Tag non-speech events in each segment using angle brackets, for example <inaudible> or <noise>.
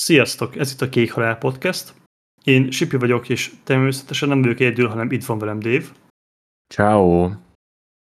Sziasztok! Ez itt a Kék Halál Podcast. Én Sipi vagyok, és természetesen nem vagyok egyedül, hanem itt van velem Dave. Ciao.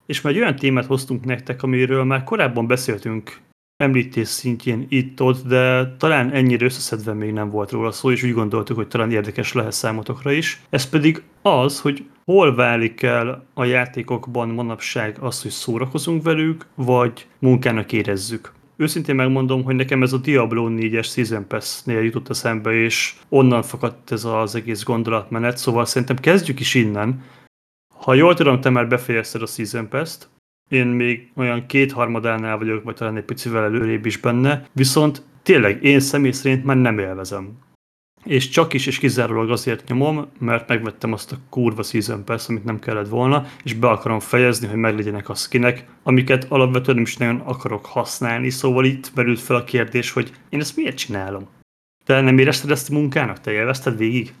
És már egy olyan témát hoztunk nektek, amiről már korábban beszéltünk említés szintjén itt-ott, de talán ennyire összeszedve még nem volt róla szó, és úgy gondoltuk, hogy talán érdekes lehet számotokra is. Ez pedig az, hogy hol válik el a játékokban manapság az, hogy szórakozunk velük, vagy munkának érezzük őszintén megmondom, hogy nekem ez a Diablo 4-es Season Pass-nél jutott a szembe, és onnan fakadt ez az egész gondolatmenet, szóval szerintem kezdjük is innen. Ha jól tudom, te már befejezted a Season Pass-t, én még olyan kétharmadánál vagyok, vagy talán egy picivel előrébb is benne, viszont tényleg én személy szerint már nem élvezem és csak is és kizárólag azért nyomom, mert megvettem azt a kurva Season Pass, amit nem kellett volna, és be akarom fejezni, hogy meglegyenek a skinek, amiket alapvetően nem is nagyon akarok használni, szóval itt merült fel a kérdés, hogy én ezt miért csinálom? Te nem érezted ezt a munkának? Te élvezted végig?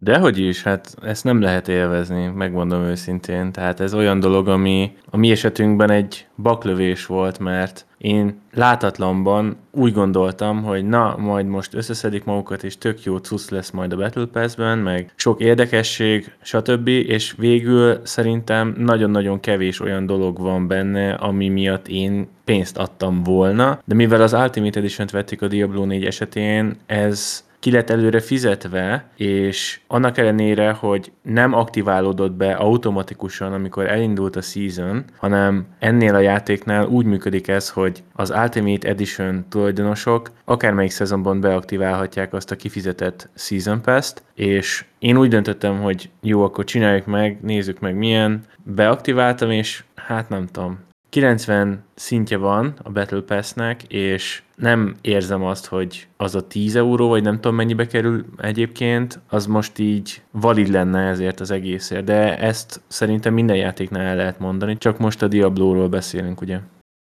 Dehogy is, hát ezt nem lehet élvezni, megmondom őszintén. Tehát ez olyan dolog, ami a mi esetünkben egy baklövés volt, mert én látatlanban úgy gondoltam, hogy na, majd most összeszedik magukat, és tök jó cusz lesz majd a Battle Pass-ben, meg sok érdekesség, stb. És végül szerintem nagyon-nagyon kevés olyan dolog van benne, ami miatt én pénzt adtam volna, de mivel az Ultimate Edition-t vették a Diablo 4 esetén, ez ki lett előre fizetve, és annak ellenére, hogy nem aktiválódott be automatikusan, amikor elindult a season, hanem ennél a játéknál úgy működik ez, hogy az Ultimate Edition tulajdonosok akármelyik szezonban beaktiválhatják azt a kifizetett Season Pass-t, és én úgy döntöttem, hogy jó, akkor csináljuk meg, nézzük meg milyen, beaktiváltam, és hát nem tudom, 90 szintje van a Battle Pass-nek, és nem érzem azt, hogy az a 10 euró, vagy nem tudom mennyibe kerül egyébként, az most így valid lenne ezért az egészért, de ezt szerintem minden játéknál el lehet mondani, csak most a Diablo-ról beszélünk, ugye?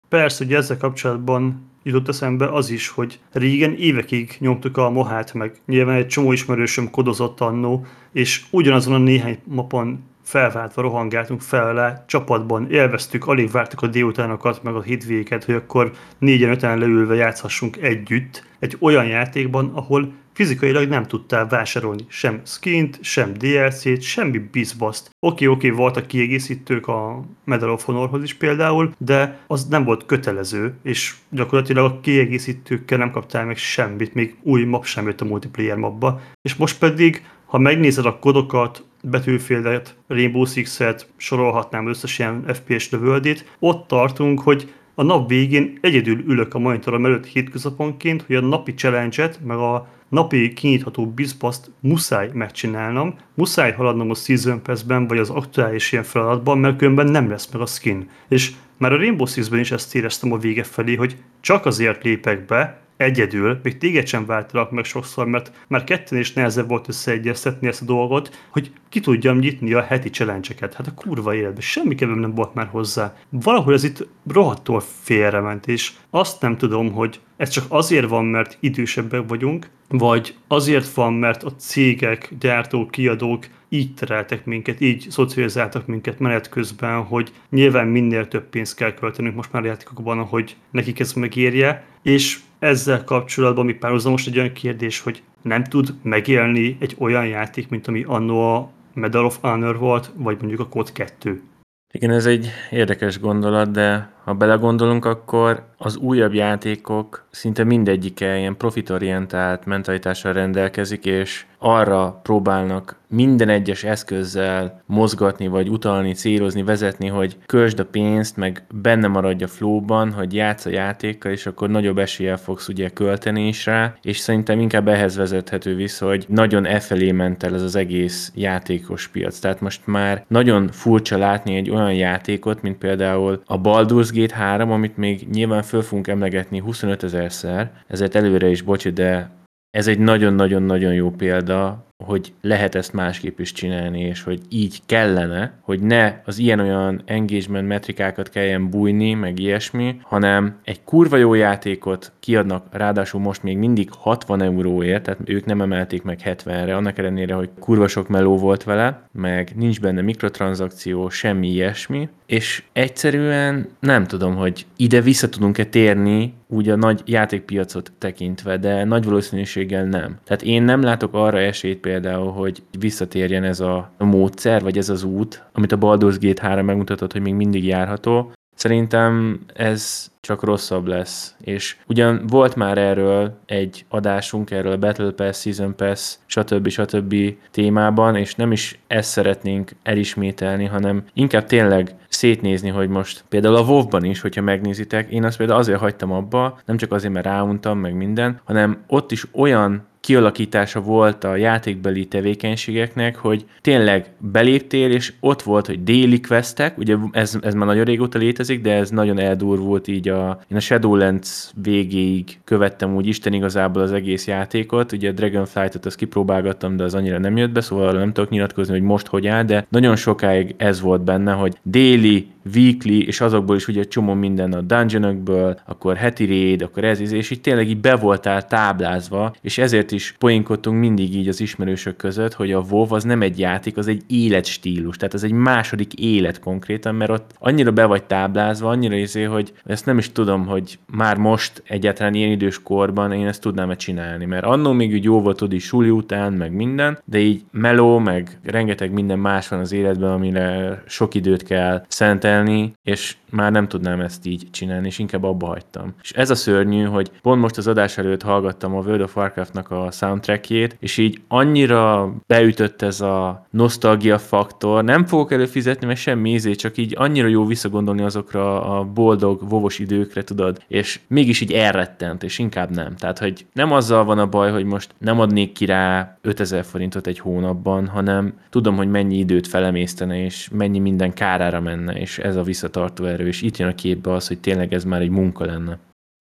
Persze, hogy ezzel kapcsolatban jutott eszembe az is, hogy régen évekig nyomtuk a mohát, meg nyilván egy csomó ismerősöm kodozott annó, és ugyanazon a néhány mapon felváltva rohangáltunk fel csapatban, élveztük, alig vártuk a délutánokat, meg a hétvégeket, hogy akkor négyen öten leülve játszhassunk együtt egy olyan játékban, ahol fizikailag nem tudtál vásárolni sem skint, sem DLC-t, semmi bizbaszt. Oké, oké, voltak kiegészítők a Medal of Honorhoz is például, de az nem volt kötelező, és gyakorlatilag a kiegészítőkkel nem kaptál meg semmit, még új map sem jött a multiplayer mapba. És most pedig, ha megnézed a kodokat, Battlefield-et, Rainbow Six-et, sorolhatnám összes ilyen FPS lövöldét, ott tartunk, hogy a nap végén egyedül ülök a monitorom előtt hétköznaponként, hogy a napi challenge-et, meg a napi kinyitható bizbaszt muszáj megcsinálnom, muszáj haladnom a Season Pass-ben, vagy az aktuális ilyen feladatban, mert különben nem lesz meg a skin. És már a Rainbow Six-ben is ezt éreztem a vége felé, hogy csak azért lépek be, egyedül, még téged sem váltalak meg sokszor, mert már ketten is nehezebb volt összeegyeztetni ezt a dolgot, hogy ki tudjam nyitni a heti challenge -eket. Hát a kurva életben semmi kevém nem volt már hozzá. Valahol ez itt rohadtól félrement, és azt nem tudom, hogy ez csak azért van, mert idősebbek vagyunk, vagy azért van, mert a cégek, gyártók, kiadók így tereltek minket, így szocializáltak minket menet közben, hogy nyilván minél több pénzt kell költenünk most már játékokban, hogy nekik ez megérje, és ezzel kapcsolatban mi párhuzamos egy olyan kérdés, hogy nem tud megélni egy olyan játék, mint ami annó a Medal of Honor volt, vagy mondjuk a Code 2. Igen, ez egy érdekes gondolat, de ha belegondolunk, akkor az újabb játékok szinte mindegyike ilyen profitorientált mentalitással rendelkezik, és arra próbálnak minden egyes eszközzel mozgatni, vagy utalni, célozni, vezetni, hogy költsd a pénzt, meg benne maradj a flowban, hogy játsz a játékkal, és akkor nagyobb eséllyel fogsz ugye költeni is rá, és szerintem inkább ehhez vezethető vissza, hogy nagyon e felé ment el ez az egész játékos piac. Tehát most már nagyon furcsa látni egy olyan játékot, mint például a Baldur's Gate 3, amit még nyilván föl fogunk emlegetni 25 ezerszer, ezért előre is bocsi, de ez egy nagyon-nagyon-nagyon jó példa, hogy lehet ezt másképp is csinálni, és hogy így kellene, hogy ne az ilyen-olyan engagement metrikákat kelljen bújni, meg ilyesmi, hanem egy kurva jó játékot kiadnak, ráadásul most még mindig 60 euróért, tehát ők nem emelték meg 70-re, annak ellenére, hogy kurva sok meló volt vele, meg nincs benne mikrotranszakció, semmi ilyesmi, és egyszerűen nem tudom, hogy ide vissza tudunk-e térni úgy a nagy játékpiacot tekintve, de nagy valószínűséggel nem. Tehát én nem látok arra esélyt például, hogy visszatérjen ez a módszer, vagy ez az út, amit a Baldur's Gate 3 megmutatott, hogy még mindig járható, Szerintem ez csak rosszabb lesz. És ugyan volt már erről egy adásunk, erről a Battle Pass, Season Pass, stb. stb. témában, és nem is ezt szeretnénk elismételni, hanem inkább tényleg szétnézni, hogy most például a WoW-ban is, hogyha megnézitek, én azt például azért hagytam abba, nem csak azért, mert ráuntam, meg minden, hanem ott is olyan kialakítása volt a játékbeli tevékenységeknek, hogy tényleg beléptél, és ott volt, hogy déli questek, ugye ez, ez már nagyon régóta létezik, de ez nagyon eldurvult így a, én a Shadowlands végéig követtem úgy Isten igazából az egész játékot, ugye a Dragonflight-ot azt kipróbálgattam, de az annyira nem jött be, szóval nem tudok nyilatkozni, hogy most hogy áll, de nagyon sokáig ez volt benne, hogy déli weekly, és azokból is ugye csomó minden a dungeonokből, akkor heti raid, akkor ez, és így tényleg így be voltál táblázva, és ezért is poénkodtunk mindig így az ismerősök között, hogy a WoW az nem egy játék, az egy életstílus, tehát ez egy második élet konkrétan, mert ott annyira be vagy táblázva, annyira izé, hogy ezt nem is tudom, hogy már most egyáltalán ilyen idős korban én ezt tudnám-e csinálni, mert annó még úgy jó volt, tudni suli után, meg minden, de így meló, meg rengeteg minden más van az életben, amire sok időt kell szentelni, kezelni, és már nem tudnám ezt így csinálni, és inkább abba hagytam. És ez a szörnyű, hogy pont most az adás előtt hallgattam a World of Warcraft-nak a soundtrackjét, és így annyira beütött ez a nosztalgia faktor, nem fogok előfizetni, mert semmi ízé, csak így annyira jó visszagondolni azokra a boldog, vovos időkre, tudod, és mégis így elrettent, és inkább nem. Tehát, hogy nem azzal van a baj, hogy most nem adnék ki rá 5000 forintot egy hónapban, hanem tudom, hogy mennyi időt felemésztene, és mennyi minden kárára menne, és ez a visszatartó erő, és itt jön a képbe az, hogy tényleg ez már egy munka lenne.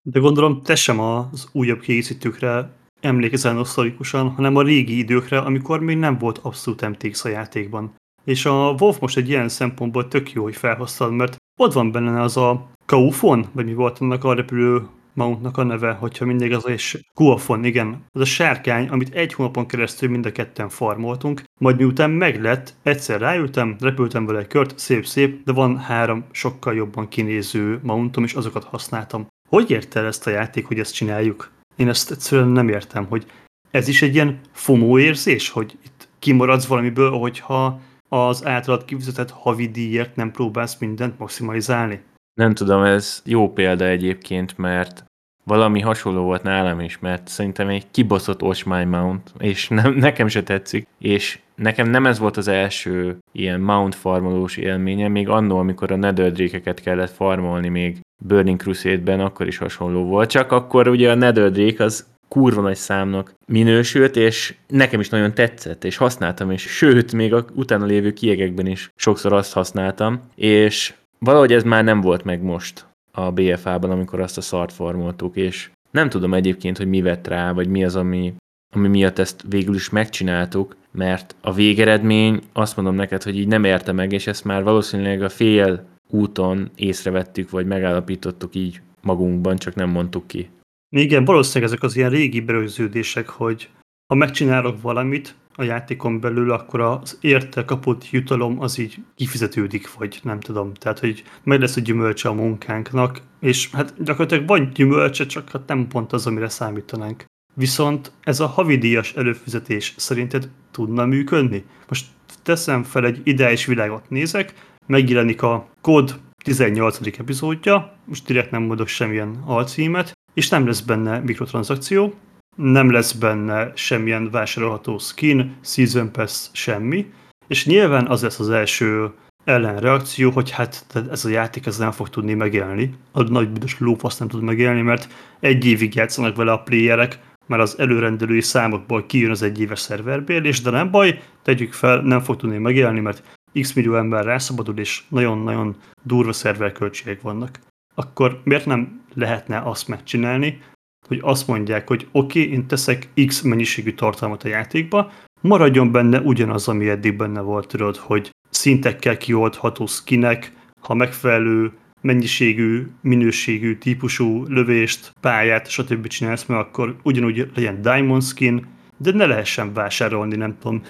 De gondolom te sem az újabb készítőkre emlékezel nosztalikusan, hanem a régi időkre, amikor még nem volt abszolút MTX a játékban. És a WoW most egy ilyen szempontból tök jó, hogy felhoztad, mert ott van benne az a Kaufon, vagy mi volt annak a repülő Mountnak a neve, hogyha mindig az és Guafon, igen. Az a sárkány, amit egy hónapon keresztül mind a ketten farmoltunk, majd miután meglett, egyszer ráültem, repültem vele egy kört, szép-szép, de van három sokkal jobban kinéző Mountom, és azokat használtam. Hogy ért el ezt a játék, hogy ezt csináljuk? Én ezt egyszerűen nem értem, hogy ez is egy ilyen FOMO érzés, hogy itt kimaradsz valamiből, hogyha az általad kifizetett havi díjért nem próbálsz mindent maximalizálni. Nem tudom, ez jó példa egyébként, mert valami hasonló volt nálam is, mert szerintem egy kibaszott Ocsmány Mount, és nem, <laughs> nekem se tetszik, és nekem nem ez volt az első ilyen Mount farmolós élménye, még annó, amikor a Netherdrake-eket kellett farmolni még Burning Crusade-ben, akkor is hasonló volt, csak akkor ugye a Netherdrake az kurva nagy számnak minősült, és nekem is nagyon tetszett, és használtam, és sőt, még a utána lévő kiegekben is sokszor azt használtam, és valahogy ez már nem volt meg most a BFA-ban, amikor azt a szart formoltuk, és nem tudom egyébként, hogy mi vett rá, vagy mi az, ami, ami miatt ezt végül is megcsináltuk, mert a végeredmény azt mondom neked, hogy így nem érte meg, és ezt már valószínűleg a fél úton észrevettük, vagy megállapítottuk így magunkban, csak nem mondtuk ki. Igen, valószínűleg ezek az ilyen régi berögződések, hogy ha megcsinálok valamit, a játékon belül, akkor az érte kapott jutalom az így kifizetődik, vagy nem tudom. Tehát, hogy meg lesz a gyümölcse a munkánknak, és hát gyakorlatilag van gyümölcse, csak hát nem pont az, amire számítanánk. Viszont ez a havidíjas előfizetés szerinted tudna működni? Most teszem fel egy ideális világot nézek, megjelenik a kód 18. epizódja, most direkt nem mondok semmilyen alcímet, és nem lesz benne mikrotranszakció, nem lesz benne semmilyen vásárolható skin, season pass, semmi, és nyilván az lesz az első ellenreakció, hogy hát ez a játék ez nem fog tudni megélni. A nagy büdös lófasz nem tud megélni, mert egy évig játszanak vele a playerek, mert az előrendelői számokból kijön az egy éves szerverbérlés, de nem baj, tegyük fel, nem fog tudni megélni, mert x millió ember rászabadul, és nagyon-nagyon durva szerverköltségek vannak. Akkor miért nem lehetne azt megcsinálni, hogy azt mondják, hogy oké, okay, én teszek X mennyiségű tartalmat a játékba, maradjon benne ugyanaz, ami eddig benne volt, tudod, hogy szintekkel kioldható skinek, ha megfelelő mennyiségű, minőségű, típusú lövést, pályát, stb. csinálsz meg, akkor ugyanúgy legyen Diamond skin, de ne lehessen vásárolni, nem tudom,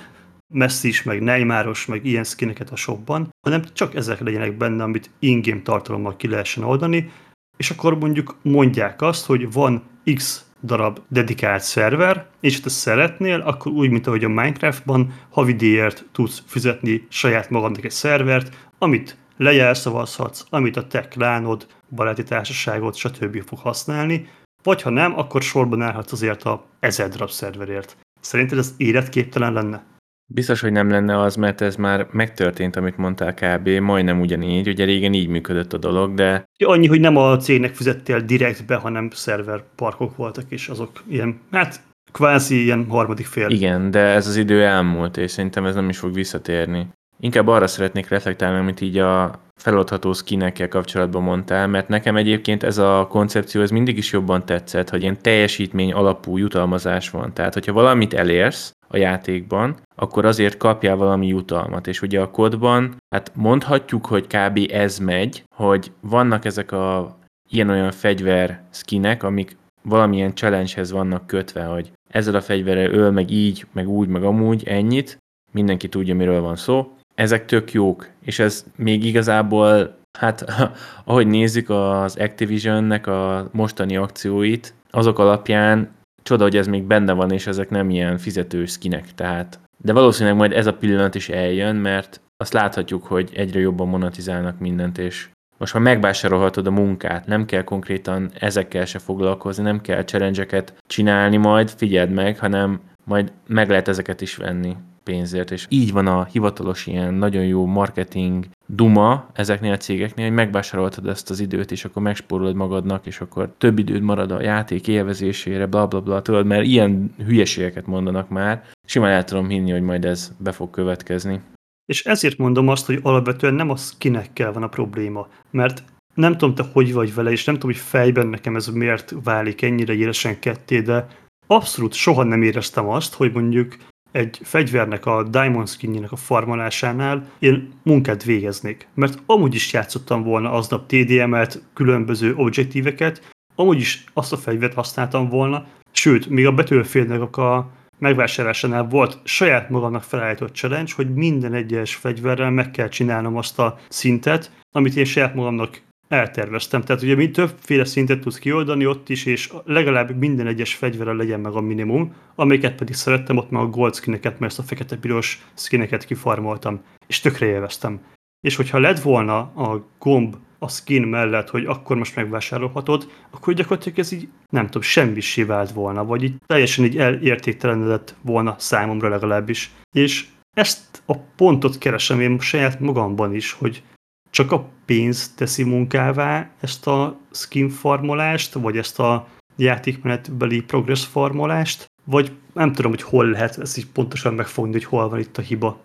Messi-s, meg Neymaros, meg ilyen skineket a shopban, hanem csak ezek legyenek benne, amit in-game tartalommal ki lehessen oldani, és akkor mondjuk mondják azt, hogy van X darab dedikált szerver, és te szeretnél, akkor úgy, mint ahogy a Minecraftban havidíjért tudsz fizetni saját magadnak egy szervert, amit lejelszavazhatsz, amit a te klánod, baráti társaságod, stb. fog használni, vagy ha nem, akkor sorban állhatsz azért a ezer darab szerverért. Szerinted ez életképtelen lenne? Biztos, hogy nem lenne az, mert ez már megtörtént, amit mondtál kb. majdnem ugyanígy. Ugye régen így működött a dolog, de... Annyi, hogy nem a cégnek fizettél direktbe, hanem szerverparkok voltak, és azok ilyen, hát kvázi ilyen harmadik fél. Igen, de ez az idő elmúlt, és szerintem ez nem is fog visszatérni. Inkább arra szeretnék reflektálni, amit így a feloldható skinekkel kapcsolatban mondtál, mert nekem egyébként ez a koncepció ez mindig is jobban tetszett, hogy ilyen teljesítmény alapú jutalmazás van. Tehát, hogyha valamit elérsz a játékban, akkor azért kapjál valami jutalmat. És ugye a kodban, hát mondhatjuk, hogy kb. ez megy, hogy vannak ezek a ilyen-olyan fegyver skinek, amik valamilyen challenge-hez vannak kötve, hogy ezzel a fegyverrel öl, meg így, meg úgy, meg amúgy, ennyit, mindenki tudja, miről van szó, ezek tök jók, és ez még igazából, hát <laughs> ahogy nézzük az Activision-nek a mostani akcióit, azok alapján csoda, hogy ez még benne van, és ezek nem ilyen fizetős skinek, tehát. De valószínűleg majd ez a pillanat is eljön, mert azt láthatjuk, hogy egyre jobban monetizálnak mindent, és most már megvásárolhatod a munkát, nem kell konkrétan ezekkel se foglalkozni, nem kell challenge csinálni majd, figyeld meg, hanem majd meg lehet ezeket is venni pénzért, és így van a hivatalos ilyen nagyon jó marketing duma ezeknél a cégeknél, hogy megvásároltad ezt az időt, és akkor megspórolod magadnak, és akkor több időd marad a játék élvezésére, bla bla bla, tudod, mert ilyen hülyeségeket mondanak már. Simán el tudom hinni, hogy majd ez be fog következni. És ezért mondom azt, hogy alapvetően nem a skinekkel van a probléma, mert nem tudom te hogy vagy vele, és nem tudom, hogy fejben nekem ez miért válik ennyire élesen ketté, de abszolút soha nem éreztem azt, hogy mondjuk egy fegyvernek a Diamond skinjének a farmolásánál én munkát végeznék. Mert amúgy is játszottam volna aznap TDM-et, különböző objektíveket, amúgy is azt a fegyvert használtam volna, sőt, még a Battlefieldnek a megvásárlásánál volt saját magamnak felállított challenge, hogy minden egyes fegyverrel meg kell csinálnom azt a szintet, amit én saját magamnak elterveztem. Tehát ugye mind többféle szintet tudsz kioldani ott is, és legalább minden egyes fegyverrel legyen meg a minimum, amiket pedig szerettem, ott meg a gold skineket, mert ezt a fekete-piros skineket kifarmoltam, és tökre élveztem. És hogyha lett volna a gomb a skin mellett, hogy akkor most megvásárolhatod, akkor gyakorlatilag ez így, nem tudom, semmi vált volna, vagy így teljesen így elértéktelenedett volna számomra legalábbis. És ezt a pontot keresem én saját magamban is, hogy csak a pénz teszi munkává ezt a skin farmolást, vagy ezt a játékmenetbeli progress farmolást, vagy nem tudom, hogy hol lehet ezt így pontosan megfogni, hogy hol van itt a hiba.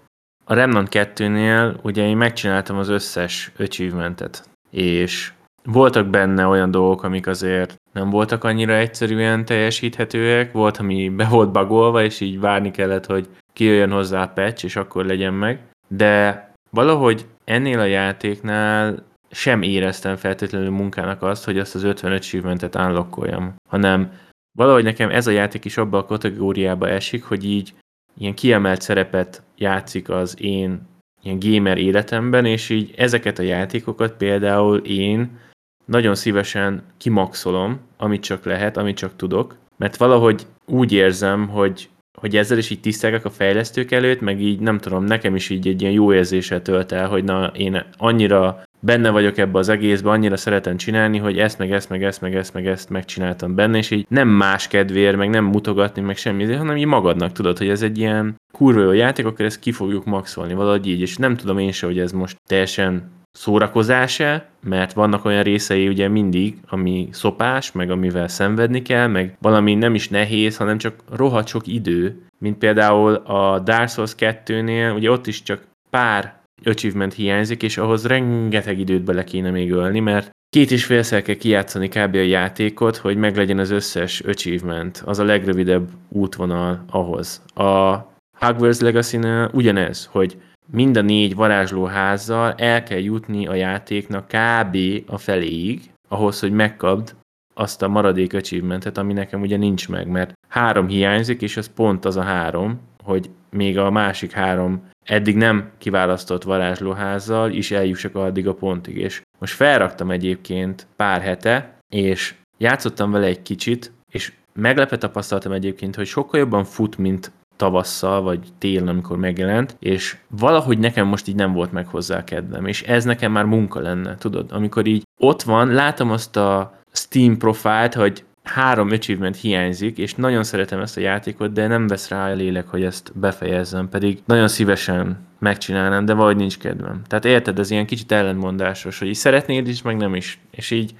A Remnant 2-nél ugye én megcsináltam az összes achievementet, és voltak benne olyan dolgok, amik azért nem voltak annyira egyszerűen teljesíthetőek, volt, ami be volt bagolva, és így várni kellett, hogy kijöjjön hozzá a patch, és akkor legyen meg, de valahogy ennél a játéknál sem éreztem feltétlenül munkának azt, hogy azt az 55 achievementet unlockoljam, hanem valahogy nekem ez a játék is abba a kategóriába esik, hogy így ilyen kiemelt szerepet játszik az én ilyen gamer életemben, és így ezeket a játékokat például én nagyon szívesen kimaxolom, amit csak lehet, amit csak tudok, mert valahogy úgy érzem, hogy hogy ezzel is így tisztelgek a fejlesztők előtt, meg így nem tudom, nekem is így egy ilyen jó érzéssel tölt el, hogy na én annyira benne vagyok ebbe az egészbe, annyira szeretem csinálni, hogy ezt, meg ezt, meg ezt, meg ezt, meg ezt megcsináltam benne, és így nem más kedvéért, meg nem mutogatni, meg semmi, hanem így magadnak tudod, hogy ez egy ilyen kurva jó játék, akkor ezt ki fogjuk maxolni, valahogy így, és nem tudom én se, hogy ez most teljesen szórakozása, mert vannak olyan részei ugye mindig, ami szopás, meg amivel szenvedni kell, meg valami nem is nehéz, hanem csak rohadt sok idő, mint például a Dark Souls 2-nél, ugye ott is csak pár achievement hiányzik, és ahhoz rengeteg időt bele kéne még ölni, mert két és félszer kell kijátszani kb. a játékot, hogy meglegyen az összes achievement. Az a legrövidebb útvonal ahhoz. A Hogwarts legacy ugyanez, hogy mind a négy varázslóházzal el kell jutni a játéknak kb. a feléig, ahhoz, hogy megkapd azt a maradék achievementet, ami nekem ugye nincs meg, mert három hiányzik, és ez pont az a három, hogy még a másik három eddig nem kiválasztott varázslóházzal is eljussak addig a pontig. És most felraktam egyébként pár hete, és játszottam vele egy kicsit, és meglepve tapasztaltam egyébként, hogy sokkal jobban fut, mint tavasszal, vagy télen, amikor megjelent, és valahogy nekem most így nem volt meg hozzá kedvem, és ez nekem már munka lenne, tudod? Amikor így ott van, látom azt a Steam profilt, hogy három achievement hiányzik, és nagyon szeretem ezt a játékot, de nem vesz rá a lélek, hogy ezt befejezzem, pedig nagyon szívesen megcsinálnám, de vagy nincs kedvem. Tehát érted, ez ilyen kicsit ellentmondásos, hogy így szeretnéd is, meg nem is. És így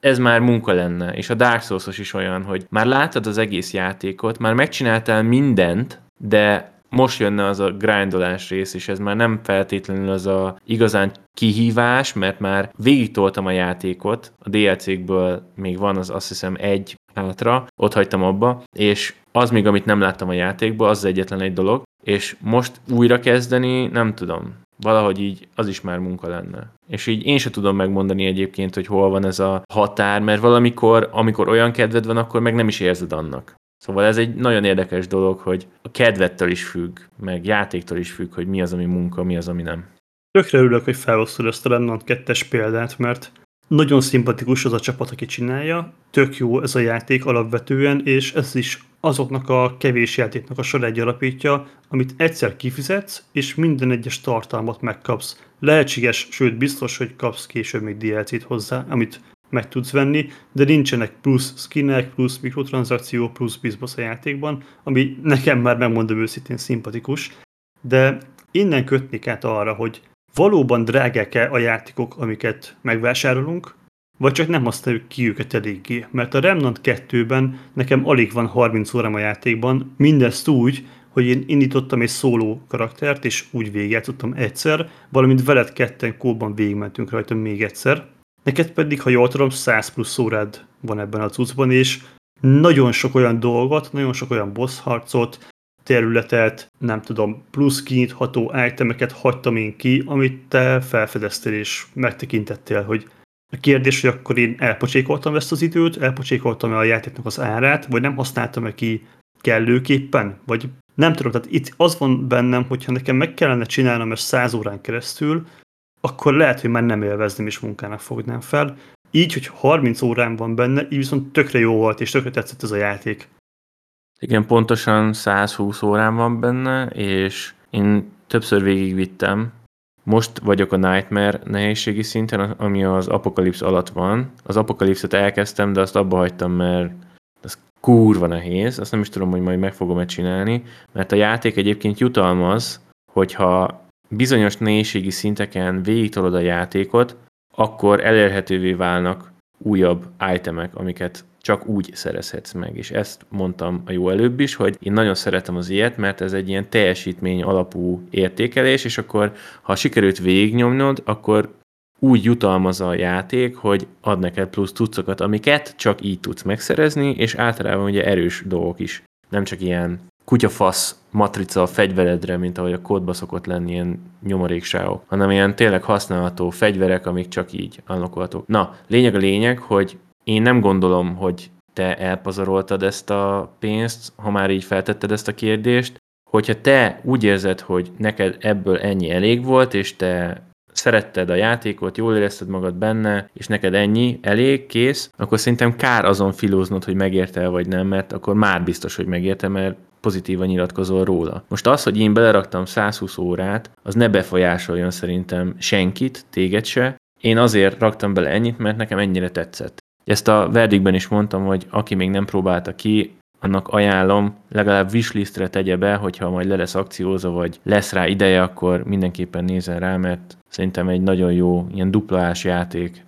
ez már munka lenne. És a Dark souls is olyan, hogy már láttad az egész játékot, már megcsináltál mindent, de most jönne az a grindolás rész, és ez már nem feltétlenül az a igazán kihívás, mert már végigtoltam a játékot, a DLC-kből még van az azt hiszem egy hátra, ott hagytam abba, és az még, amit nem láttam a játékban, az, az egyetlen egy dolog, és most újra kezdeni, nem tudom. Valahogy így az is már munka lenne. És így én se tudom megmondani egyébként, hogy hol van ez a határ, mert valamikor, amikor olyan kedved van, akkor meg nem is érzed annak. Szóval ez egy nagyon érdekes dolog, hogy a kedvettől is függ, meg játéktól is függ, hogy mi az, ami munka, mi az, ami nem. Tökre örülök, hogy felhoztad ezt a Remnant 2 példát, mert nagyon szimpatikus az a csapat, aki csinálja, tök jó ez a játék alapvetően, és ez is azoknak a kevés játéknak a sor egy alapítja, amit egyszer kifizetsz, és minden egyes tartalmat megkapsz. Lehetséges, sőt biztos, hogy kapsz később még DLC-t hozzá, amit meg tudsz venni, de nincsenek plusz skinek, plusz mikrotranszakció, plusz bizbasz a játékban, ami nekem már megmondom őszintén szimpatikus, de innen kötnék át arra, hogy valóban drágák-e a játékok, amiket megvásárolunk, vagy csak nem használjuk ki őket eléggé. Mert a Remnant 2-ben nekem alig van 30 órám a játékban, mindezt úgy, hogy én indítottam egy szóló karaktert, és úgy végigjátszottam egyszer, valamint veled ketten kóban végigmentünk rajta még egyszer, Neked pedig, ha jól tudom, 100 plusz órád van ebben a cuccban, és nagyon sok olyan dolgot, nagyon sok olyan boss harcot, területet, nem tudom, plusz kinyitható itemeket hagytam én ki, amit te felfedeztél és megtekintettél, hogy a kérdés, hogy akkor én elpocsékoltam ezt az időt, elpocsékoltam a játéknak az árát, vagy nem használtam-e ki kellőképpen, vagy nem tudom, tehát itt az van bennem, hogyha nekem meg kellene csinálnom ezt száz órán keresztül, akkor lehet, hogy már nem élvezném és munkának fognám fel. Így, hogy 30 órán van benne, így viszont tökre jó volt, és tökre tetszett ez a játék. Igen, pontosan 120 órán van benne, és én többször végigvittem. Most vagyok a Nightmare nehézségi szinten, ami az Apocalypse alatt van. Az Apocalypse-et elkezdtem, de azt abba hagytam, mert az kurva nehéz. Azt nem is tudom, hogy majd meg fogom-e csinálni, mert a játék egyébként jutalmaz, hogyha bizonyos nehézségi szinteken végigtolod a játékot, akkor elérhetővé válnak újabb itemek, amiket csak úgy szerezhetsz meg. És ezt mondtam a jó előbb is, hogy én nagyon szeretem az ilyet, mert ez egy ilyen teljesítmény alapú értékelés, és akkor ha sikerült végignyomnod, akkor úgy jutalmaz a játék, hogy ad neked plusz tudszokat, amiket csak így tudsz megszerezni, és általában ugye erős dolgok is. Nem csak ilyen kutyafasz matrica a fegyveredre, mint ahogy a kódba szokott lenni ilyen nyomorékságok, hanem ilyen tényleg használható fegyverek, amik csak így unlockolhatók. Na, lényeg a lényeg, hogy én nem gondolom, hogy te elpazaroltad ezt a pénzt, ha már így feltetted ezt a kérdést, hogyha te úgy érzed, hogy neked ebből ennyi elég volt, és te szeretted a játékot, jól érezted magad benne, és neked ennyi, elég, kész, akkor szerintem kár azon filóznod, hogy megérte vagy nem, mert akkor már biztos, hogy megérte, mert pozitívan nyilatkozol róla. Most az, hogy én beleraktam 120 órát, az ne befolyásoljon szerintem senkit, téged se. Én azért raktam bele ennyit, mert nekem ennyire tetszett. Ezt a verdikben is mondtam, hogy aki még nem próbálta ki, annak ajánlom, legalább wishlistre tegye be, hogyha majd le lesz akciózva, vagy lesz rá ideje, akkor mindenképpen nézzen rá, mert szerintem egy nagyon jó, ilyen duplás játék.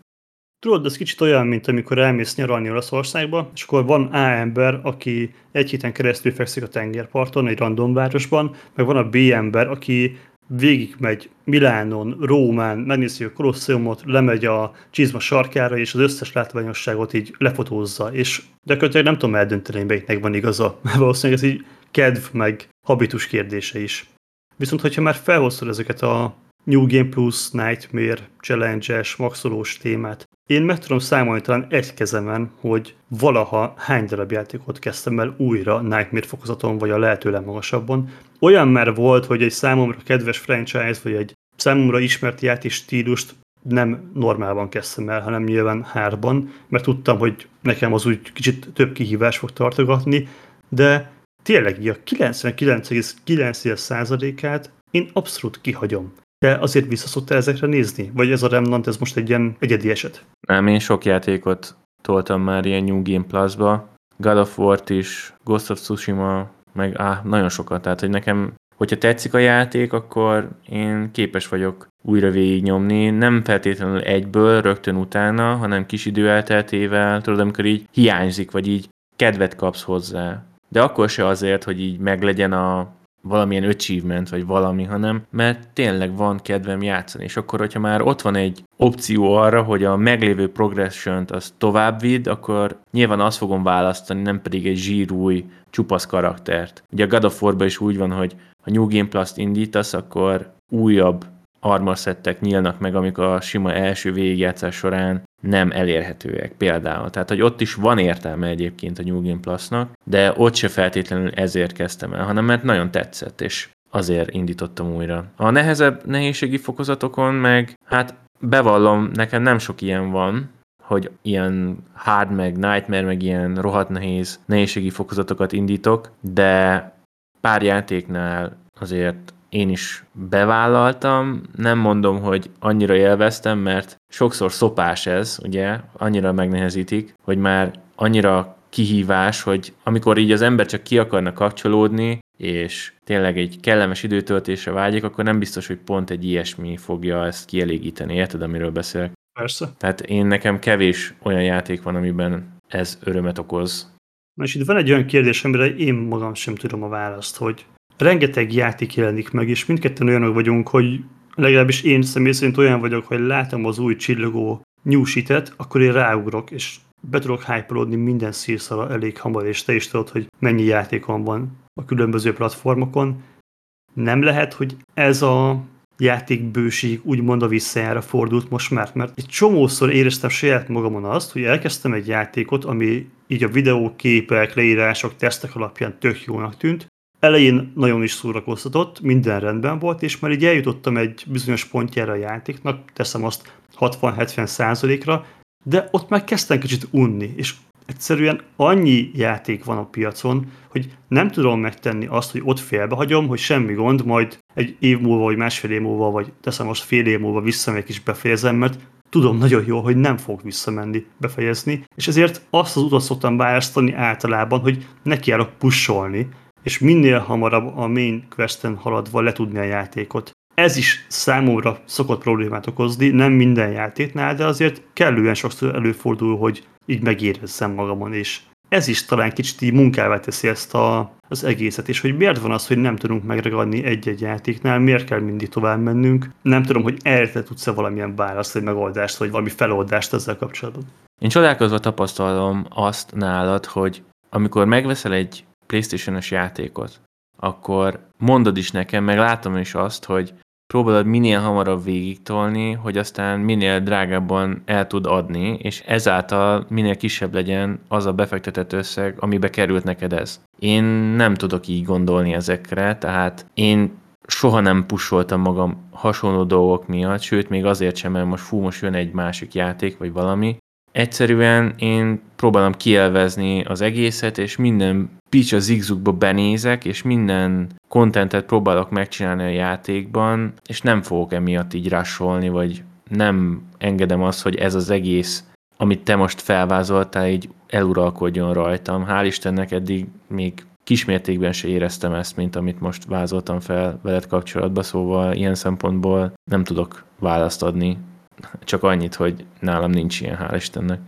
Tudod, ez kicsit olyan, mint amikor elmész nyaralni Olaszországba, és akkor van A ember, aki egy héten keresztül fekszik a tengerparton, egy random városban, meg van a B ember, aki végigmegy Milánon, Rómán, megnézi a Kolosseumot, lemegy a csizma sarkára, és az összes látványosságot így lefotózza, és gyakorlatilag nem tudom eldönteni, melyiknek van igaza, <laughs> mert valószínűleg ez így kedv meg habitus kérdése is. Viszont, hogyha már felhoztad ezeket a New Game Plus, Nightmare, Challenge-es, maxolós témát, én meg tudom számolni talán egy kezemen, hogy valaha hány darab játékot kezdtem el újra Nightmare fokozaton, vagy a lehető legmagasabban. Olyan már volt, hogy egy számomra kedves franchise, vagy egy számomra ismert játék stílust nem normálban kezdtem el, hanem nyilván hárban, mert tudtam, hogy nekem az úgy kicsit több kihívás fog tartogatni, de tényleg a 99,9%-át én abszolút kihagyom. De azért visszaszoktál ezekre nézni? Vagy ez a Remnant, ez most egy ilyen egyedi eset? Nem, én sok játékot toltam már ilyen New Game Plus-ba. God of War-t is, Ghost of Tsushima, meg á, nagyon sokat. Tehát, hogy nekem, hogyha tetszik a játék, akkor én képes vagyok újra végignyomni, nem feltétlenül egyből, rögtön utána, hanem kis idő elteltével, tudod, amikor így hiányzik, vagy így kedvet kapsz hozzá. De akkor se azért, hogy így meglegyen a valamilyen achievement, vagy valami, hanem mert tényleg van kedvem játszani. És akkor, hogyha már ott van egy opció arra, hogy a meglévő progression-t az tovább vidd, akkor nyilván azt fogom választani, nem pedig egy zsírúj, csupasz karaktert. Ugye a God of War-ban is úgy van, hogy ha New Game Plus-t indítasz, akkor újabb armor szettek nyílnak meg, amik a sima első végigjátszás során nem elérhetőek például. Tehát, hogy ott is van értelme egyébként a New Game Plus-nak, de ott se feltétlenül ezért kezdtem el, hanem mert nagyon tetszett, és azért indítottam újra. A nehezebb nehézségi fokozatokon meg, hát bevallom, nekem nem sok ilyen van, hogy ilyen hard, meg nightmare, meg ilyen rohadt nehéz nehézségi fokozatokat indítok, de pár játéknál azért én is bevállaltam, nem mondom, hogy annyira élveztem, mert sokszor szopás ez, ugye, annyira megnehezítik, hogy már annyira kihívás, hogy amikor így az ember csak ki akarna kapcsolódni, és tényleg egy kellemes időtöltésre vágyik, akkor nem biztos, hogy pont egy ilyesmi fogja ezt kielégíteni. Érted, amiről beszélek? Persze. Tehát én nekem kevés olyan játék van, amiben ez örömet okoz. Na és itt van egy olyan kérdés, amire én magam sem tudom a választ, hogy rengeteg játék jelenik meg, és mindketten olyanok vagyunk, hogy legalábbis én személy szerint olyan vagyok, hogy látom az új csillogó nyúsitet, akkor én ráugrok, és be tudok hype minden szírszal elég hamar, és te is tudod, hogy mennyi játékon van a különböző platformokon. Nem lehet, hogy ez a játékbőség úgymond a visszajára fordult most már, mert egy csomószor éreztem saját magamon azt, hogy elkezdtem egy játékot, ami így a videóképek, leírások, tesztek alapján tök jónak tűnt, elején nagyon is szórakoztatott, minden rendben volt, és már így eljutottam egy bizonyos pontjára a játéknak, teszem azt 60-70 százalékra, de ott már kezdtem kicsit unni, és egyszerűen annyi játék van a piacon, hogy nem tudom megtenni azt, hogy ott félbehagyom, hogy semmi gond, majd egy év múlva, vagy másfél év múlva, vagy teszem most fél év múlva visszamegyek és befejezem, mert tudom nagyon jól, hogy nem fog visszamenni, befejezni, és ezért azt az utat szoktam választani általában, hogy nekiállok pusolni, és minél hamarabb a main questen haladva letudni a játékot. Ez is számomra szokott problémát okozni, nem minden játéknál, de azért kellően sokszor előfordul, hogy így megérezzem magamon, és ez is talán kicsit így munkává teszi ezt a, az egészet, és hogy miért van az, hogy nem tudunk megragadni egy-egy játéknál, miért kell mindig tovább mennünk. Nem tudom, hogy erre tudsz-e valamilyen választ, vagy megoldást, vagy valami feloldást ezzel kapcsolatban. Én csodálkozva tapasztalom azt nálad, hogy amikor megveszel egy Playstation-os játékot, akkor mondod is nekem, meg látom is azt, hogy próbálod minél hamarabb végigtolni, hogy aztán minél drágábban el tud adni, és ezáltal minél kisebb legyen az a befektetett összeg, amibe került neked ez. Én nem tudok így gondolni ezekre, tehát én soha nem pusoltam magam hasonló dolgok miatt, sőt még azért sem, mert most fú, most jön egy másik játék, vagy valami, Egyszerűen én próbálom kielvezni az egészet, és minden pitch a zigzugba benézek, és minden kontentet próbálok megcsinálni a játékban, és nem fogok emiatt így rásolni, vagy nem engedem azt, hogy ez az egész, amit te most felvázoltál, így eluralkodjon rajtam. Hál' Istennek eddig még kismértékben se éreztem ezt, mint amit most vázoltam fel veled kapcsolatban, szóval ilyen szempontból nem tudok választ adni csak annyit, hogy nálam nincs ilyen, hál' Istennek.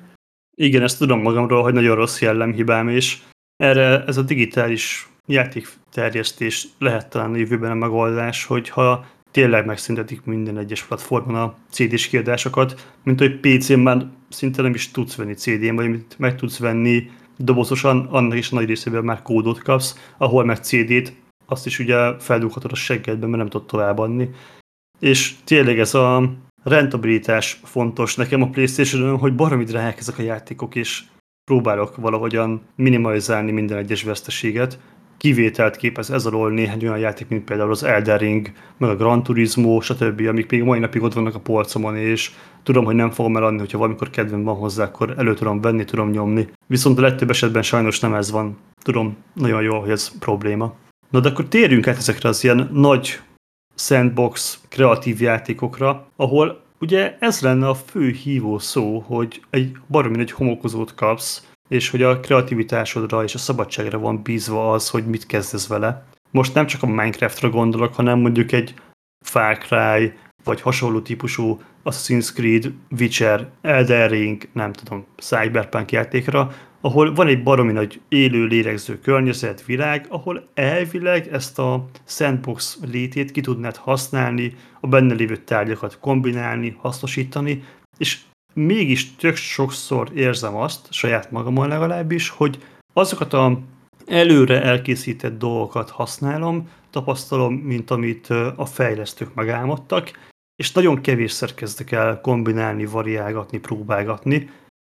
Igen, ezt tudom magamról, hogy nagyon rossz jellemhibám, és erre ez a digitális játékterjesztés lehet talán a jövőben a megoldás, hogyha tényleg megszüntetik minden egyes platformon a CD-s kiadásokat, mint hogy PC-n már szinte nem is tudsz venni CD-n, vagy meg tudsz venni dobozosan annak is a nagy részében már kódot kapsz, ahol meg CD-t, azt is ugye feldughatod a seggedben, mert nem tudod továbbadni. És tényleg ez a rentabilitás fontos nekem a playstation hogy baromi drágák ezek a játékok, és próbálok valahogyan minimalizálni minden egyes veszteséget. Kivételt képez ez alól néhány olyan játék, mint például az Elden Ring, meg a Gran Turismo, stb., amik még mai napig ott vannak a polcomon, és tudom, hogy nem fogom eladni, hogyha valamikor kedvem van hozzá, akkor elő tudom venni, tudom nyomni. Viszont a legtöbb esetben sajnos nem ez van. Tudom nagyon jó, hogy ez probléma. Na de akkor térjünk át ezekre az ilyen nagy sandbox kreatív játékokra, ahol ugye ez lenne a fő hívó szó, hogy egy baromi egy homokozót kapsz, és hogy a kreativitásodra és a szabadságra van bízva az, hogy mit kezdesz vele. Most nem csak a Minecraftra gondolok, hanem mondjuk egy Far Cry, vagy hasonló típusú Assassin's Creed, Witcher, Elden Ring, nem tudom, Cyberpunk játékra, ahol van egy baromi nagy élő, lélegző környezet, világ, ahol elvileg ezt a sandbox létét ki tudnád használni, a benne lévő tárgyakat kombinálni, hasznosítani, és mégis tök sokszor érzem azt, saját magamon legalábbis, hogy azokat a előre elkészített dolgokat használom, tapasztalom, mint amit a fejlesztők megálmodtak, és nagyon kevésszer kezdek el kombinálni, variálgatni, próbálgatni.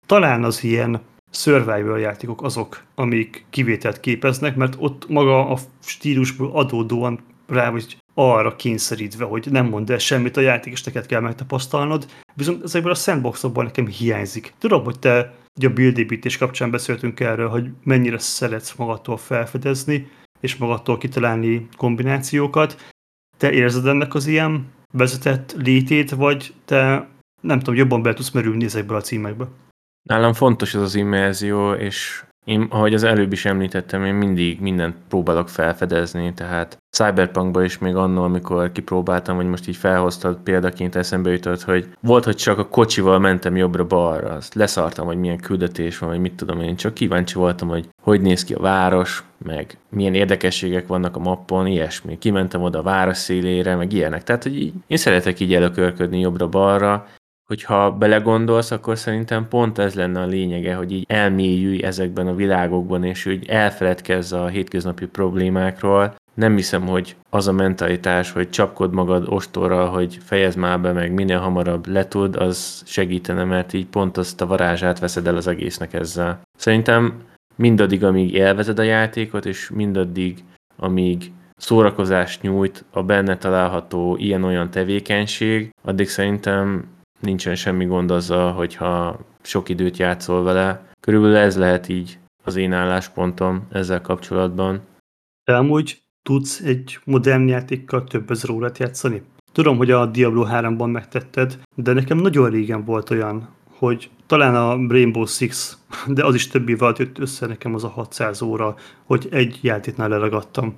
Talán az ilyen survival játékok azok, amik kivételt képeznek, mert ott maga a stílusból adódóan rá vagy arra kényszerítve, hogy nem mondd el semmit a játék, és neked kell megtapasztalnod. Viszont ezekből a sandboxokból nekem hiányzik. Tudom, hogy te ugye a buildépítés kapcsán beszéltünk erről, hogy mennyire szeretsz magadtól felfedezni, és magadtól kitalálni kombinációkat. Te érzed ennek az ilyen vezetett létét, vagy te nem tudom, jobban be tudsz merülni ezekből a címekbe? Nálam fontos ez az immerzió, és én, ahogy az előbb is említettem, én mindig mindent próbálok felfedezni, tehát Cyberpunkba is még annól, amikor kipróbáltam, hogy most így felhoztad példaként eszembe jutott, hogy volt, hogy csak a kocsival mentem jobbra-balra, azt leszartam, hogy milyen küldetés van, vagy mit tudom én, csak kíváncsi voltam, hogy hogy néz ki a város, meg milyen érdekességek vannak a mappon, ilyesmi. Kimentem oda a város szélére, meg ilyenek. Tehát, hogy így, én szeretek így előkörködni jobbra-balra, hogyha belegondolsz, akkor szerintem pont ez lenne a lényege, hogy így elmélyülj ezekben a világokban, és úgy elfeledkezz a hétköznapi problémákról. Nem hiszem, hogy az a mentalitás, hogy csapkod magad ostorral, hogy fejezd már be, meg minél hamarabb letud, az segítene, mert így pont azt a varázsát veszed el az egésznek ezzel. Szerintem mindaddig, amíg élvezed a játékot, és mindaddig, amíg szórakozást nyújt a benne található ilyen-olyan tevékenység, addig szerintem nincsen semmi gond azzal, hogyha sok időt játszol vele. Körülbelül ez lehet így az én álláspontom ezzel kapcsolatban. De amúgy tudsz egy modern játékkal több ezer órát játszani? Tudom, hogy a Diablo 3-ban megtetted, de nekem nagyon régen volt olyan, hogy talán a Rainbow Six, de az is több évvel jött össze nekem az a 600 óra, hogy egy játéknál leragadtam.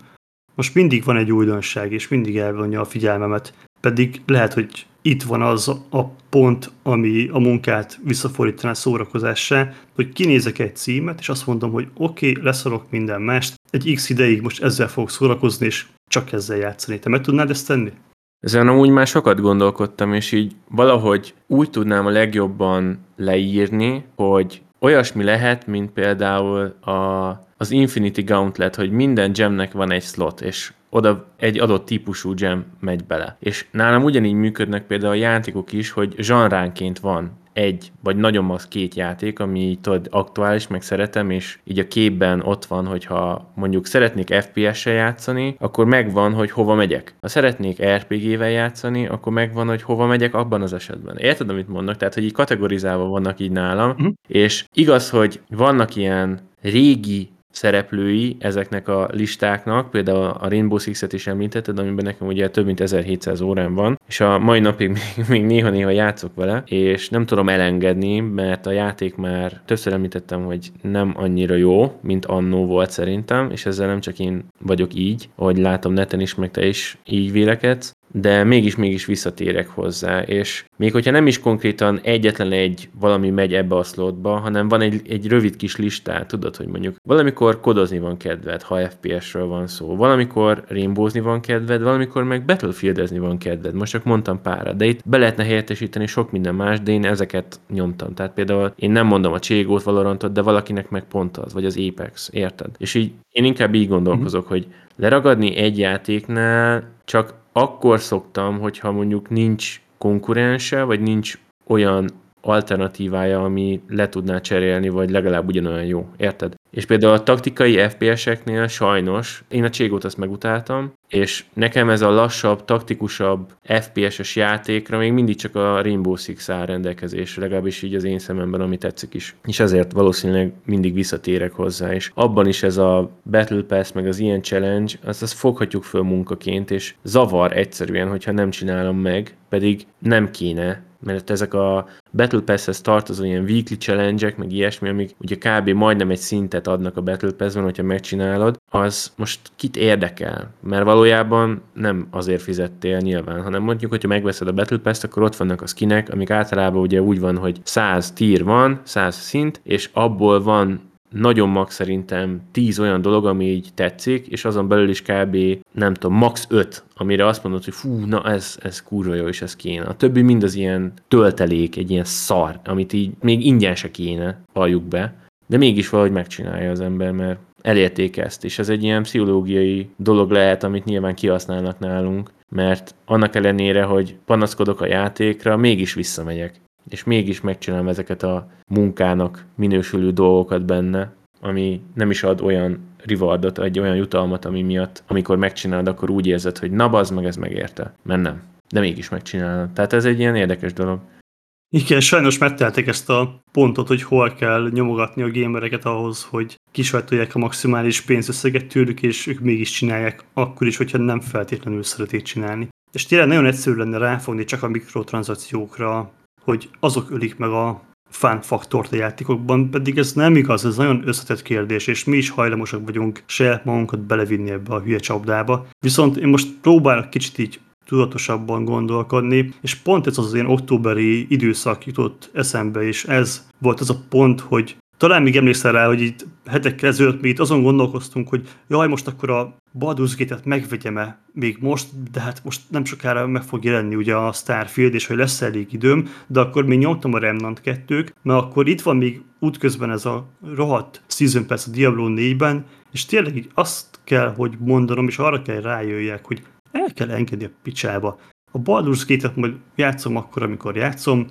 Most mindig van egy újdonság, és mindig elvonja a figyelmemet. Pedig lehet, hogy itt van az a pont, ami a munkát visszafordítaná szórakozássá, hogy kinézek egy címet, és azt mondom, hogy oké, okay, leszarok minden mást, egy x ideig most ezzel fogok szórakozni, és csak ezzel játszani. Te meg tudnád ezt tenni? Ezen amúgy már sokat gondolkodtam, és így valahogy úgy tudnám a legjobban leírni, hogy olyasmi lehet, mint például a, az Infinity Gauntlet, hogy minden gemnek van egy slot, és oda egy adott típusú gem megy bele. És nálam ugyanígy működnek például a játékok is, hogy zsanránként van egy, vagy nagyon max két játék, ami tudod, aktuális, meg szeretem, és így a képben ott van, hogyha mondjuk szeretnék FPS-sel játszani, akkor megvan, hogy hova megyek. Ha szeretnék RPG-vel játszani, akkor megvan, hogy hova megyek abban az esetben. Érted, amit mondok? Tehát, hogy így kategorizálva vannak így nálam, uh-huh. és igaz, hogy vannak ilyen régi szereplői ezeknek a listáknak, például a Rainbow Six-et is említetted, amiben nekem ugye több mint 1700 órán van, és a mai napig még, még néha-néha játszok vele, és nem tudom elengedni, mert a játék már többször említettem, hogy nem annyira jó, mint annó volt szerintem, és ezzel nem csak én vagyok így, ahogy látom neten is, meg te is így vélekedsz, de mégis-mégis visszatérek hozzá, és még hogyha nem is konkrétan egyetlen egy valami megy ebbe a slotba, hanem van egy, egy rövid kis listát, tudod, hogy mondjuk valamikor kodozni van kedved, ha FPS-ről van szó, valamikor rainbowzni van kedved, valamikor meg battlefieldezni van kedved, most csak mondtam pára, de itt be lehetne helyettesíteni sok minden más, de én ezeket nyomtam. Tehát például én nem mondom a Cségót, Valorantot, de valakinek meg pont az, vagy az Apex, érted? És így én inkább így gondolkozok, mm-hmm. hogy leragadni egy játéknál csak akkor szoktam, hogyha mondjuk nincs konkurense, vagy nincs olyan alternatívája, ami le tudná cserélni, vagy legalább ugyanolyan jó. Érted? És például a taktikai FPS-eknél sajnos, én a Cségót azt megutáltam, és nekem ez a lassabb, taktikusabb FPS-es játékra még mindig csak a Rainbow Six áll rendelkezésre, legalábbis így az én szememben, ami tetszik is. És ezért valószínűleg mindig visszatérek hozzá, és abban is ez a Battle Pass, meg az ilyen challenge, azt, azt foghatjuk föl munkaként, és zavar egyszerűen, hogyha nem csinálom meg, pedig nem kéne, mert ezek a Battle Pass-hez tartozó ilyen weekly challenge meg ilyesmi, amik ugye kb. majdnem egy szintet adnak a Battle Pass-ben, hogyha megcsinálod, az most kit érdekel? Mert valójában nem azért fizettél nyilván, hanem mondjuk, hogyha megveszed a Battle Pass-t, akkor ott vannak a skinek, amik általában ugye úgy van, hogy 100 tier van, 100 szint, és abból van nagyon max szerintem 10 olyan dolog, ami így tetszik, és azon belül is kb. nem tudom, max 5, amire azt mondod, hogy fú, na ez, ez kurva jó, és ez kéne. A többi mind az ilyen töltelék, egy ilyen szar, amit így még ingyen se kéne, valljuk be, de mégis valahogy megcsinálja az ember, mert elérték ezt, és ez egy ilyen pszichológiai dolog lehet, amit nyilván kihasználnak nálunk, mert annak ellenére, hogy panaszkodok a játékra, mégis visszamegyek és mégis megcsinálom ezeket a munkának minősülő dolgokat benne, ami nem is ad olyan rewardot, egy olyan jutalmat, ami miatt, amikor megcsinálod, akkor úgy érzed, hogy na bazd meg, ez megérte. Mert nem. De mégis megcsinálod. Tehát ez egy ilyen érdekes dolog. Igen, sajnos megteltek ezt a pontot, hogy hol kell nyomogatni a gamereket ahhoz, hogy kisajtolják a maximális pénzösszeget tőlük, és ők mégis csinálják, akkor is, hogyha nem feltétlenül szeretik csinálni. És tényleg nagyon egyszerű lenne ráfogni csak a mikrotranszakciókra, hogy azok ölik meg a fán faktort a játékokban, pedig ez nem igaz, ez nagyon összetett kérdés, és mi is hajlamosak vagyunk se magunkat belevinni ebbe a hülye csapdába. Viszont én most próbálok kicsit így tudatosabban gondolkodni, és pont ez az, ilyen októberi időszak jutott eszembe, és ez volt az a pont, hogy talán még emlékszel rá, hogy itt hetekkel ezelőtt mi itt azon gondolkoztunk, hogy jaj, most akkor a Baldur's Gate-et megvegyem-e még most, de hát most nem sokára meg fog jelenni ugye a Starfield, és hogy lesz elég időm, de akkor még nyomtam a Remnant 2 mert akkor itt van még útközben ez a rohadt Season Pass a Diablo 4-ben, és tényleg így azt kell, hogy mondanom, és arra kell rájöjjek, hogy el kell engedni a picsába. A Baldur's Gate-et majd játszom akkor, amikor játszom.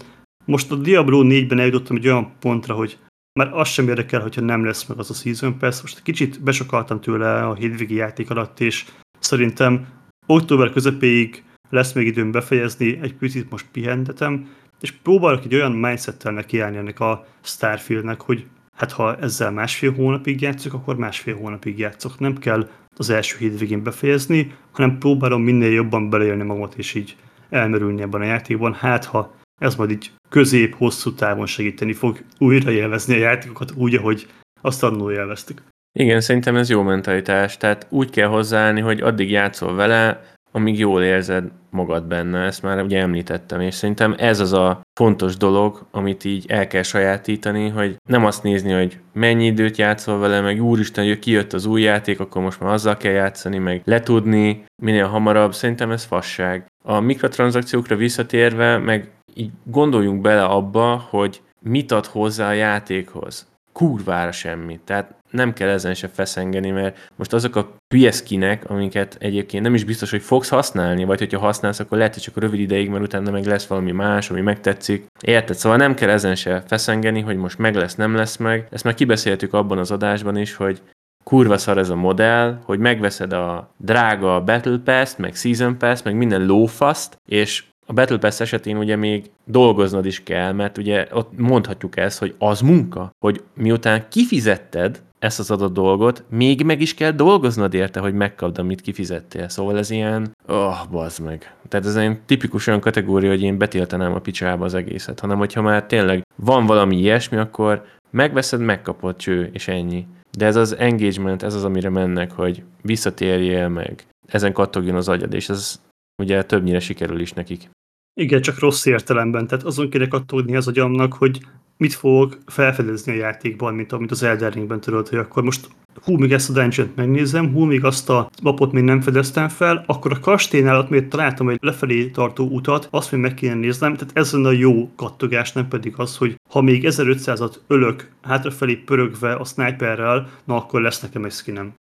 Most a Diablo 4-ben eljutottam egy olyan pontra, hogy már az sem érdekel, hogyha nem lesz meg az a Season Pass. Most kicsit besokaltam tőle a hétvégi játék alatt, és szerintem október közepéig lesz még időm befejezni, egy picit most pihentetem, és próbálok egy olyan mindsettel nekiállni ennek a Starfieldnek, hogy hát ha ezzel másfél hónapig játszok, akkor másfél hónapig játszok. Nem kell az első hétvégén befejezni, hanem próbálom minél jobban beleélni magamat, és így elmerülni ebben a játékban. Hát, ha ez majd így közép-hosszú távon segíteni fog újra élvezni a játékokat úgy, ahogy azt annól élveztük. Igen, szerintem ez jó mentalitás. Tehát úgy kell hozzáállni, hogy addig játszol vele, amíg jól érzed magad benne, ezt már ugye említettem, és szerintem ez az a fontos dolog, amit így el kell sajátítani, hogy nem azt nézni, hogy mennyi időt játszol vele, meg úristen, hogy kijött az új játék, akkor most már azzal kell játszani, meg letudni minél hamarabb, szerintem ez fasság. A mikrotranszakciókra visszatérve, meg így gondoljunk bele abba, hogy mit ad hozzá a játékhoz. Kurvára semmit. Tehát nem kell ezen se feszengeni, mert most azok a hülyeszkinek, amiket egyébként nem is biztos, hogy fogsz használni, vagy hogyha használsz, akkor lehet, hogy csak rövid ideig, mert utána meg lesz valami más, ami megtetszik. Érted? Szóval nem kell ezen se feszengeni, hogy most meg lesz, nem lesz meg. Ezt már kibeszéltük abban az adásban is, hogy kurva szar ez a modell, hogy megveszed a drága Battle Pass-t, meg Season Pass, meg minden lófaszt, és a Battle Pass esetén ugye még dolgoznod is kell, mert ugye ott mondhatjuk ezt, hogy az munka, hogy miután kifizetted ezt az adott dolgot, még meg is kell dolgoznod érte, hogy megkapd, amit kifizettél. Szóval ez ilyen, oh, bazd meg. Tehát ez egy tipikus olyan kategória, hogy én betiltanám a picsába az egészet, hanem hogyha már tényleg van valami ilyesmi, akkor megveszed, megkapod cső, és ennyi. De ez az engagement, ez az, amire mennek, hogy visszatérjél meg, ezen kattogjon az agyad, és ez ugye többnyire sikerül is nekik. Igen, csak rossz értelemben. Tehát azon kéne kattogni az agyamnak, hogy mit fogok felfedezni a játékban, mint amit az Elden Ringben tudod, hogy akkor most hú, még ezt a dungeon megnézem, hú, még azt a mapot még nem fedeztem fel, akkor a kastélynál ott még találtam egy lefelé tartó utat, azt még meg kéne néznem, tehát ez lenne a jó kattogás, nem pedig az, hogy ha még 1500-at ölök hátrafelé pörögve a sniperrel, na akkor lesz nekem egy skinem.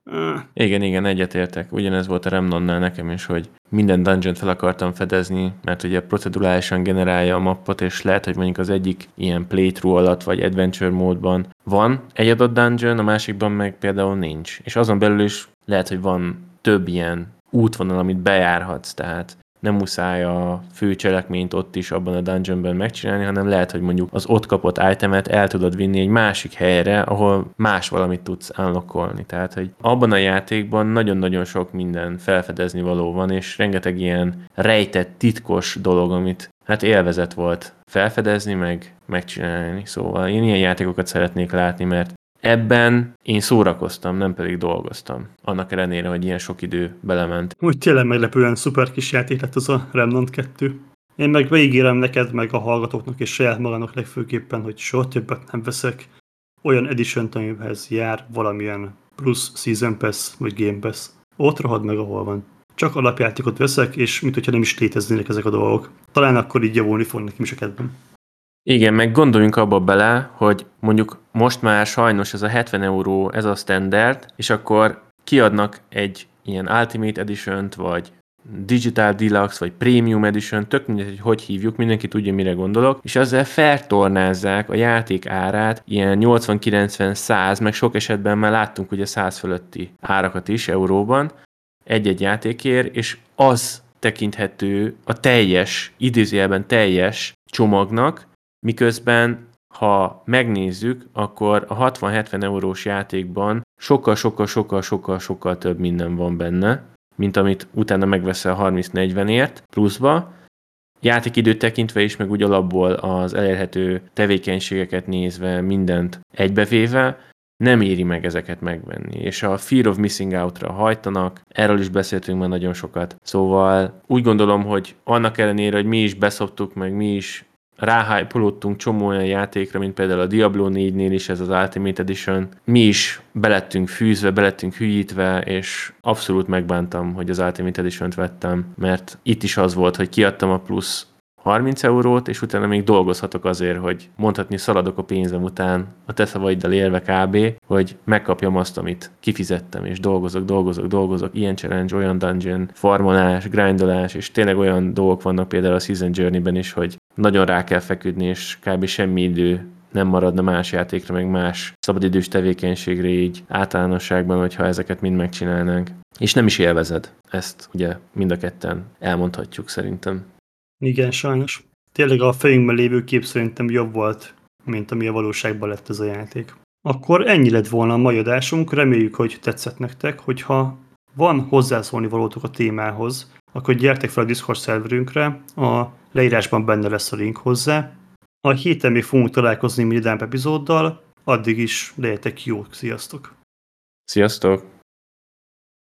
Igen, igen, egyetértek. Ugyanez volt a Remnonnál nekem is, hogy minden dungeon fel akartam fedezni, mert ugye procedurálisan generálja a mappot, és lehet, hogy mondjuk az egyik ilyen playthrough alatt, vagy adventure módban van egy adott dungeon, a másikban meg például nincs. És azon belül is lehet, hogy van több ilyen útvonal, amit bejárhatsz, tehát nem muszáj a fő cselekményt ott is abban a dungeonben megcsinálni, hanem lehet, hogy mondjuk az ott kapott itemet el tudod vinni egy másik helyre, ahol más valamit tudsz unlockolni. Tehát, hogy abban a játékban nagyon-nagyon sok minden felfedezni való van, és rengeteg ilyen rejtett, titkos dolog, amit hát élvezet volt felfedezni, meg megcsinálni. Szóval én ilyen játékokat szeretnék látni, mert ebben én szórakoztam, nem pedig dolgoztam. Annak ellenére, hogy ilyen sok idő belement. Úgy tényleg meglepően szuper kis játék lett az a Remnant 2. Én meg végigérem neked, meg a hallgatóknak és saját magának legfőképpen, hogy soha többet nem veszek olyan edition amihez jár valamilyen plusz Season Pass vagy Game Pass. Ott rohad meg, ahol van. Csak alapjátékot veszek, és mint hogyha nem is léteznének ezek a dolgok. Talán akkor így javulni fog nekem is a kedvem. Igen, meg gondoljunk abba bele, hogy mondjuk most már sajnos ez a 70 euró, ez a standard, és akkor kiadnak egy ilyen Ultimate Edition-t, vagy Digital Deluxe, vagy Premium Edition, tök mindegy, hogy hogy hívjuk, mindenki tudja, mire gondolok, és ezzel feltornázzák a játék árát, ilyen 80-90-100, meg sok esetben már láttunk ugye 100 fölötti árakat is euróban, egy-egy játékért, és az tekinthető a teljes, idézőjelben teljes csomagnak, Miközben, ha megnézzük, akkor a 60-70 eurós játékban sokkal-sokkal-sokkal-sokkal-sokkal több minden van benne, mint amit utána megveszel 30-40ért pluszba. Játékidőt tekintve is, meg úgy alapból az elérhető tevékenységeket nézve, mindent egybevéve, nem éri meg ezeket megvenni. És a Fear of Missing Out-ra hajtanak, erről is beszéltünk már nagyon sokat. Szóval úgy gondolom, hogy annak ellenére, hogy mi is beszoptuk, meg mi is ráhájpolódtunk csomó olyan játékra, mint például a Diablo 4-nél is ez az Ultimate Edition. Mi is belettünk fűzve, belettünk hülyítve, és abszolút megbántam, hogy az Ultimate Edition-t vettem, mert itt is az volt, hogy kiadtam a plusz 30 eurót, és utána még dolgozhatok azért, hogy mondhatni szaladok a pénzem után, a te szavaiddal élve kb., hogy megkapjam azt, amit kifizettem, és dolgozok, dolgozok, dolgozok, ilyen challenge, olyan dungeon, farmolás, grindolás, és tényleg olyan dolgok vannak például a Season Journey-ben is, hogy nagyon rá kell feküdni, és kb. semmi idő nem maradna más játékra, meg más szabadidős tevékenységre így általánosságban, hogyha ezeket mind megcsinálnánk. És nem is élvezed. Ezt ugye mind a ketten elmondhatjuk szerintem. Igen, sajnos. Tényleg a fejünkben lévő kép szerintem jobb volt, mint ami a valóságban lett ez a játék. Akkor ennyi lett volna a mai adásunk, reméljük, hogy tetszett nektek, hogyha van hozzászólni valótok a témához, akkor gyertek fel a Discord szerverünkre, a leírásban benne lesz a link hozzá. A héten még fogunk találkozni minden epizóddal, addig is legyetek jók, sziasztok! Sziasztok!